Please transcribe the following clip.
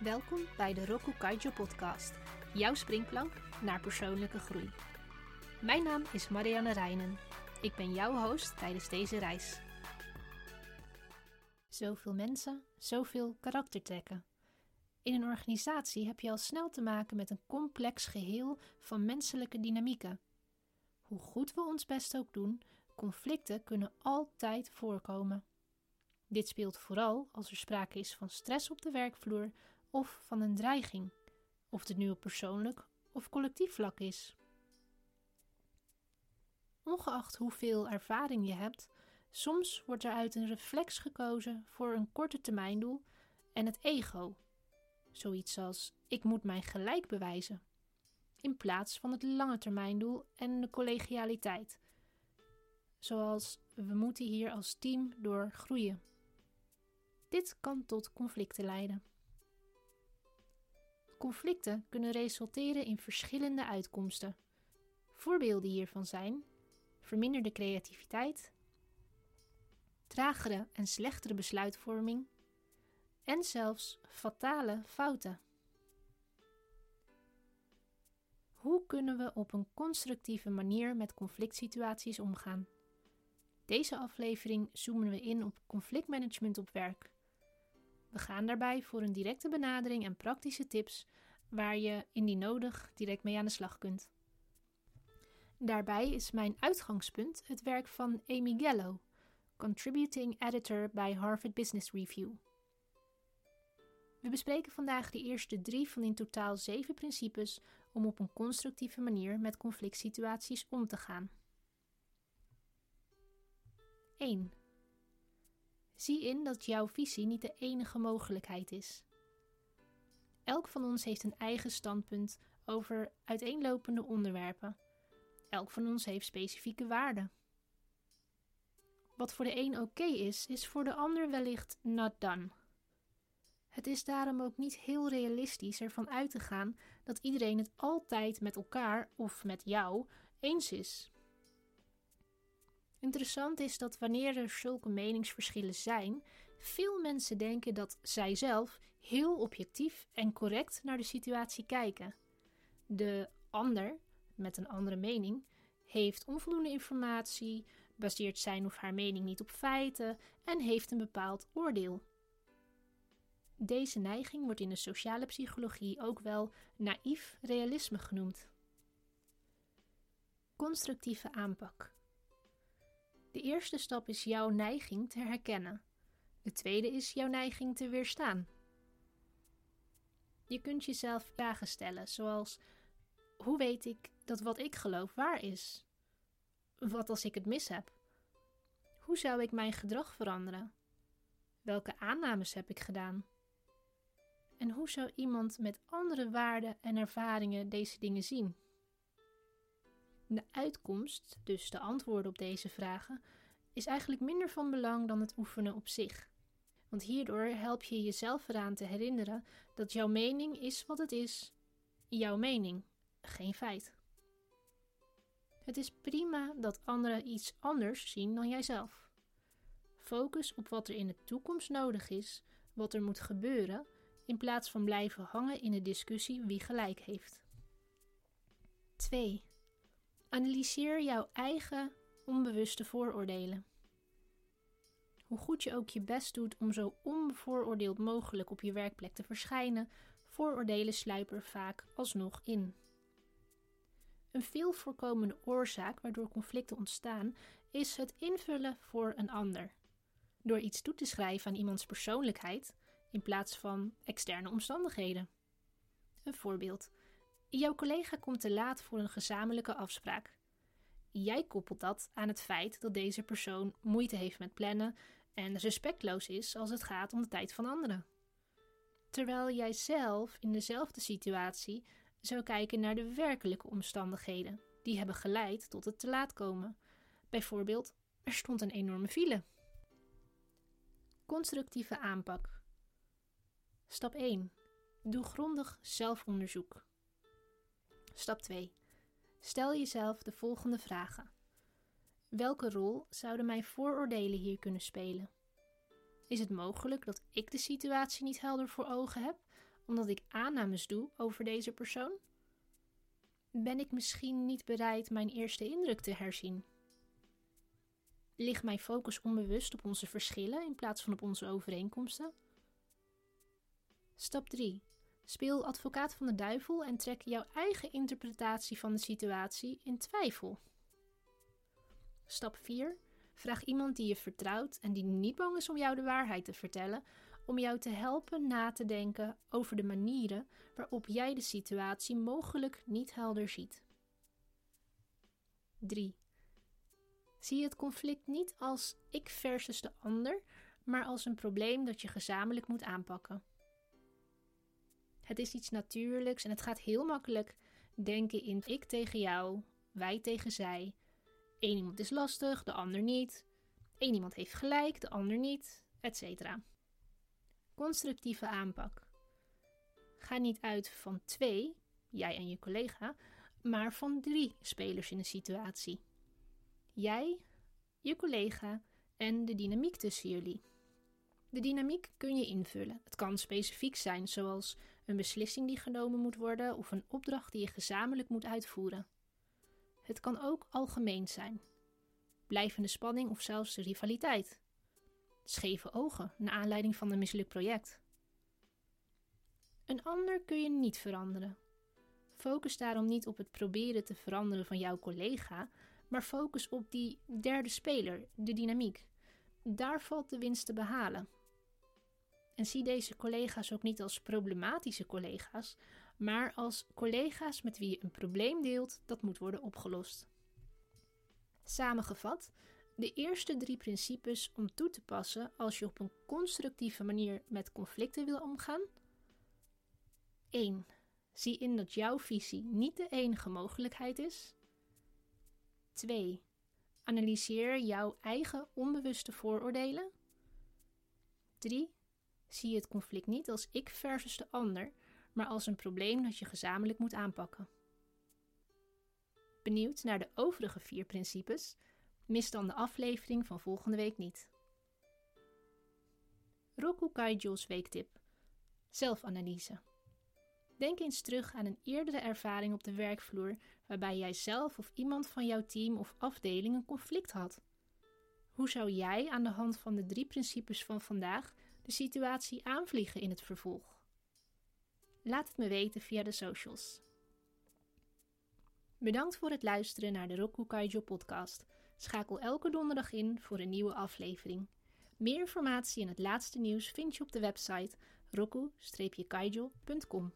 Welkom bij de Roku Kaijo podcast, jouw springplank naar persoonlijke groei. Mijn naam is Marianne Reinen. Ik ben jouw host tijdens deze reis. Zoveel mensen, zoveel karaktertrekken. In een organisatie heb je al snel te maken met een complex geheel van menselijke dynamieken. Hoe goed we ons best ook doen, conflicten kunnen altijd voorkomen. Dit speelt vooral als er sprake is van stress op de werkvloer of van een dreiging, of het nu op persoonlijk of collectief vlak is. Ongeacht hoeveel ervaring je hebt, soms wordt er uit een reflex gekozen voor een korte termijndoel en het ego. Zoiets als ik moet mijn gelijk bewijzen, in plaats van het lange termijndoel en de collegialiteit. Zoals we moeten hier als team door groeien. Dit kan tot conflicten leiden. Conflicten kunnen resulteren in verschillende uitkomsten. Voorbeelden hiervan zijn verminderde creativiteit, tragere en slechtere besluitvorming en zelfs fatale fouten. Hoe kunnen we op een constructieve manier met conflictsituaties omgaan? Deze aflevering zoomen we in op conflictmanagement op werk. We gaan daarbij voor een directe benadering en praktische tips waar je indien nodig direct mee aan de slag kunt. Daarbij is mijn uitgangspunt het werk van Amy Gallo, contributing editor bij Harvard Business Review. We bespreken vandaag de eerste drie van in totaal zeven principes om op een constructieve manier met conflict situaties om te gaan. 1. Zie in dat jouw visie niet de enige mogelijkheid is. Elk van ons heeft een eigen standpunt over uiteenlopende onderwerpen. Elk van ons heeft specifieke waarden. Wat voor de een oké is, is voor de ander wellicht not done. Het is daarom ook niet heel realistisch ervan uit te gaan dat iedereen het altijd met elkaar of met jou eens is. Interessant is dat wanneer er zulke meningsverschillen zijn, veel mensen denken dat zij zelf heel objectief en correct naar de situatie kijken. De ander, met een andere mening, heeft onvoldoende informatie, baseert zijn of haar mening niet op feiten en heeft een bepaald oordeel. Deze neiging wordt in de sociale psychologie ook wel naïef realisme genoemd. Constructieve aanpak. De eerste stap is jouw neiging te herkennen. De tweede is jouw neiging te weerstaan. Je kunt jezelf vragen stellen, zoals: hoe weet ik dat wat ik geloof waar is? Wat als ik het mis heb? Hoe zou ik mijn gedrag veranderen? Welke aannames heb ik gedaan? En hoe zou iemand met andere waarden en ervaringen deze dingen zien? De uitkomst, dus de antwoorden op deze vragen, is eigenlijk minder van belang dan het oefenen op zich. Want hierdoor help je jezelf eraan te herinneren dat jouw mening is wat het is, jouw mening, geen feit. Het is prima dat anderen iets anders zien dan jijzelf. Focus op wat er in de toekomst nodig is, wat er moet gebeuren, in plaats van blijven hangen in de discussie wie gelijk heeft. 2. Analyseer jouw eigen onbewuste vooroordelen. Hoe goed je ook je best doet om zo onbevooroordeeld mogelijk op je werkplek te verschijnen, vooroordelen sluipen vaak alsnog in. Een veel voorkomende oorzaak waardoor conflicten ontstaan is het invullen voor een ander. Door iets toe te schrijven aan iemands persoonlijkheid in plaats van externe omstandigheden. Een voorbeeld. Jouw collega komt te laat voor een gezamenlijke afspraak. Jij koppelt dat aan het feit dat deze persoon moeite heeft met plannen en respectloos is als het gaat om de tijd van anderen. Terwijl jij zelf in dezelfde situatie zou kijken naar de werkelijke omstandigheden die hebben geleid tot het te laat komen. Bijvoorbeeld, er stond een enorme file. Constructieve aanpak. Stap 1. Doe grondig zelfonderzoek. Stap 2. Stel jezelf de volgende vragen. Welke rol zouden mijn vooroordelen hier kunnen spelen? Is het mogelijk dat ik de situatie niet helder voor ogen heb, omdat ik aannames doe over deze persoon? Ben ik misschien niet bereid mijn eerste indruk te herzien? Ligt mijn focus onbewust op onze verschillen in plaats van op onze overeenkomsten? Stap 3. Speel advocaat van de duivel en trek jouw eigen interpretatie van de situatie in twijfel. Stap 4. Vraag iemand die je vertrouwt en die niet bang is om jou de waarheid te vertellen, om jou te helpen na te denken over de manieren waarop jij de situatie mogelijk niet helder ziet. 3. Zie het conflict niet als ik versus de ander, maar als een probleem dat je gezamenlijk moet aanpakken. Het is iets natuurlijks en het gaat heel makkelijk denken in ik tegen jou, wij tegen zij. Eén iemand is lastig, de ander niet. Eén iemand heeft gelijk, de ander niet, etc. Constructieve aanpak. Ga niet uit van twee, jij en je collega, maar van drie spelers in een situatie. Jij, je collega en de dynamiek tussen jullie. De dynamiek kun je invullen. Het kan specifiek zijn, zoals een beslissing die genomen moet worden of een opdracht die je gezamenlijk moet uitvoeren. Het kan ook algemeen zijn. Blijvende spanning of zelfs rivaliteit. Scheve ogen naar aanleiding van een mislukt project. Een ander kun je niet veranderen. Focus daarom niet op het proberen te veranderen van jouw collega, maar focus op die derde speler, de dynamiek. Daar valt de winst te behalen. En zie deze collega's ook niet als problematische collega's, maar als collega's met wie je een probleem deelt dat moet worden opgelost. Samengevat, de eerste drie principes om toe te passen als je op een constructieve manier met conflicten wil omgaan. 1. Zie in dat jouw visie niet de enige mogelijkheid is. 2. Analyseer jouw eigen onbewuste vooroordelen. 3. Zie het conflict niet als ik versus de ander, maar als een probleem dat je gezamenlijk moet aanpakken. Benieuwd naar de overige vier principes? Mis dan de aflevering van volgende week niet. Roku Kaijo's weektip. Zelfanalyse. Denk eens terug aan een eerdere ervaring op de werkvloer waarbij jij zelf of iemand van jouw team of afdeling een conflict had. Hoe zou jij aan de hand van de drie principes van vandaag de situatie aanvliegen in het vervolg? Laat het me weten via de socials. Bedankt voor het luisteren naar de Roku Kaijo podcast. Schakel elke donderdag in voor een nieuwe aflevering. Meer informatie en het laatste nieuws vind je op de website roku-kaijo.com.